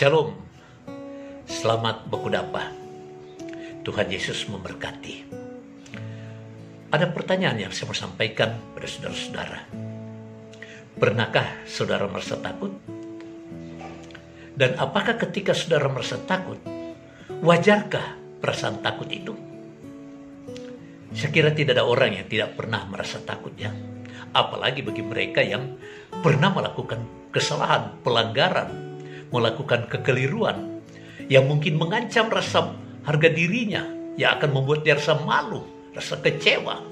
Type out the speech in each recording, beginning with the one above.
Shalom, selamat berkudapa. Tuhan Yesus memberkati. Ada pertanyaan yang saya mau sampaikan pada saudara-saudara. Pernahkah saudara merasa takut? Dan apakah ketika saudara merasa takut, wajarkah perasaan takut itu? Saya kira tidak ada orang yang tidak pernah merasa takut ya. Apalagi bagi mereka yang pernah melakukan kesalahan, pelanggaran, melakukan kekeliruan yang mungkin mengancam rasa harga dirinya yang akan membuat dia rasa malu, rasa kecewa.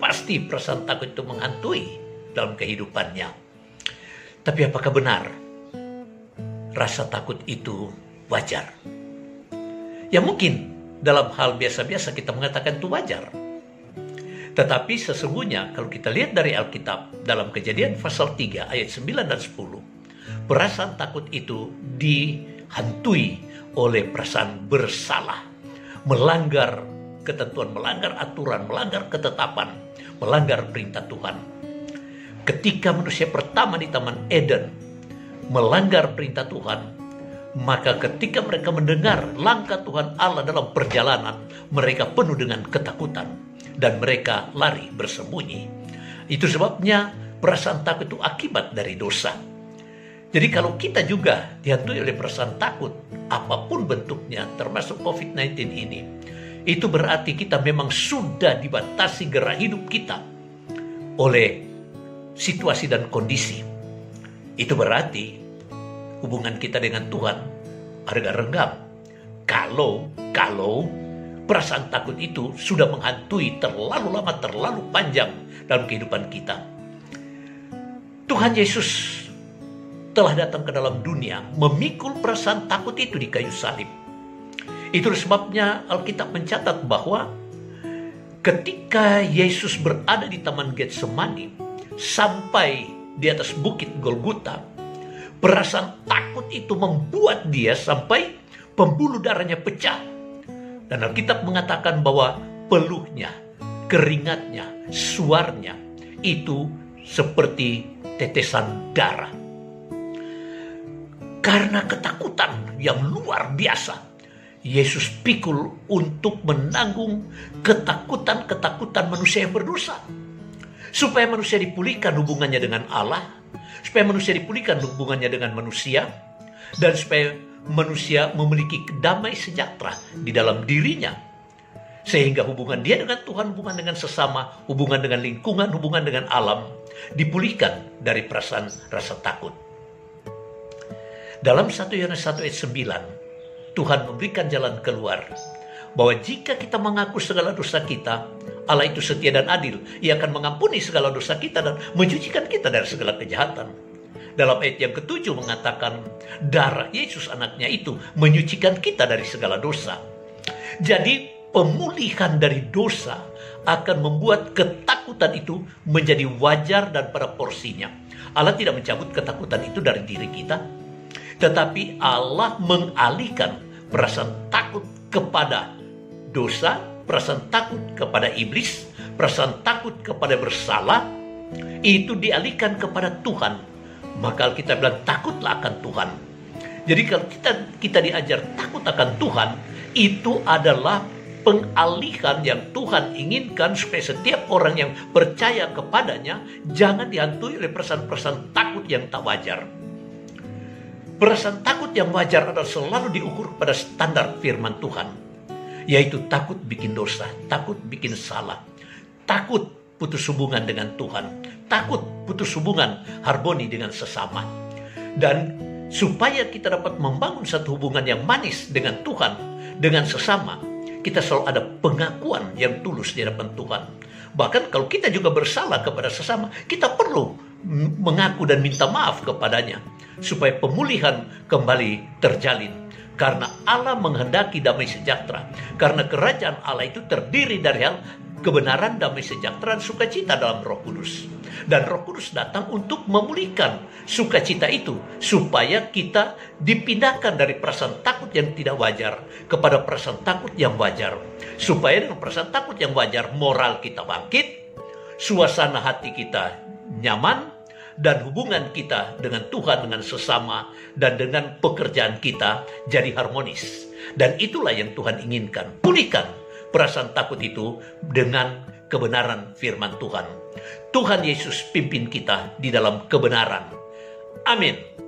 Pasti perasaan takut itu menghantui dalam kehidupannya. Tapi apakah benar rasa takut itu wajar? Ya mungkin dalam hal biasa-biasa kita mengatakan itu wajar. Tetapi sesungguhnya kalau kita lihat dari Alkitab dalam kejadian pasal 3 ayat 9 dan 10 perasaan takut itu dihantui oleh perasaan bersalah, melanggar ketentuan, melanggar aturan, melanggar ketetapan, melanggar perintah Tuhan. Ketika manusia pertama di Taman Eden melanggar perintah Tuhan, maka ketika mereka mendengar langkah Tuhan Allah dalam perjalanan, mereka penuh dengan ketakutan dan mereka lari bersembunyi. Itu sebabnya perasaan takut itu akibat dari dosa. Jadi kalau kita juga dihantui oleh perasaan takut, apa pun bentuknya, termasuk COVID-19 ini, itu berarti kita memang sudah dibatasi gerak hidup kita oleh situasi dan kondisi. Itu berarti hubungan kita dengan Tuhan harga renggang. Kalau, kalau perasaan takut itu sudah menghantui terlalu lama, terlalu panjang dalam kehidupan kita. Tuhan Yesus telah datang ke dalam dunia memikul perasaan takut itu di kayu salib. Itu sebabnya Alkitab mencatat bahwa ketika Yesus berada di Taman Getsemani sampai di atas bukit Golgota, perasaan takut itu membuat dia sampai pembuluh darahnya pecah. Dan Alkitab mengatakan bahwa peluhnya, keringatnya, suarnya itu seperti tetesan darah karena ketakutan yang luar biasa, Yesus pikul untuk menanggung ketakutan-ketakutan manusia yang berdosa. Supaya manusia dipulihkan hubungannya dengan Allah, supaya manusia dipulihkan hubungannya dengan manusia, dan supaya manusia memiliki damai sejahtera di dalam dirinya. Sehingga hubungan dia dengan Tuhan, hubungan dengan sesama, hubungan dengan lingkungan, hubungan dengan alam, dipulihkan dari perasaan rasa takut. Dalam 1 Yohanes 1 ayat 9, Tuhan memberikan jalan keluar. Bahwa jika kita mengaku segala dosa kita, Allah itu setia dan adil. Ia akan mengampuni segala dosa kita dan mencucikan kita dari segala kejahatan. Dalam ayat yang ketujuh mengatakan, darah Yesus anaknya itu menyucikan kita dari segala dosa. Jadi pemulihan dari dosa akan membuat ketakutan itu menjadi wajar dan pada porsinya. Allah tidak mencabut ketakutan itu dari diri kita, tetapi Allah mengalihkan perasaan takut kepada dosa, perasaan takut kepada iblis, perasaan takut kepada bersalah, itu dialihkan kepada Tuhan. Maka kita bilang takutlah akan Tuhan. Jadi kalau kita kita diajar takut akan Tuhan, itu adalah pengalihan yang Tuhan inginkan supaya setiap orang yang percaya kepadanya jangan dihantui oleh perasaan-perasaan takut yang tak wajar. Perasaan takut yang wajar adalah selalu diukur pada standar firman Tuhan. Yaitu takut bikin dosa, takut bikin salah, takut putus hubungan dengan Tuhan, takut putus hubungan harmoni dengan sesama. Dan supaya kita dapat membangun satu hubungan yang manis dengan Tuhan, dengan sesama, kita selalu ada pengakuan yang tulus di hadapan Tuhan. Bahkan kalau kita juga bersalah kepada sesama, kita perlu mengaku dan minta maaf kepadanya supaya pemulihan kembali terjalin. Karena Allah menghendaki damai sejahtera. Karena kerajaan Allah itu terdiri dari hal kebenaran, damai sejahtera, sukacita dalam roh kudus. Dan roh kudus datang untuk memulihkan sukacita itu. Supaya kita dipindahkan dari perasaan takut yang tidak wajar kepada perasaan takut yang wajar. Supaya dengan perasaan takut yang wajar, moral kita bangkit, suasana hati kita nyaman, dan hubungan kita dengan Tuhan, dengan sesama, dan dengan pekerjaan kita jadi harmonis. Dan itulah yang Tuhan inginkan. Pulihkan perasaan takut itu dengan kebenaran firman Tuhan. Tuhan Yesus pimpin kita di dalam kebenaran. Amin.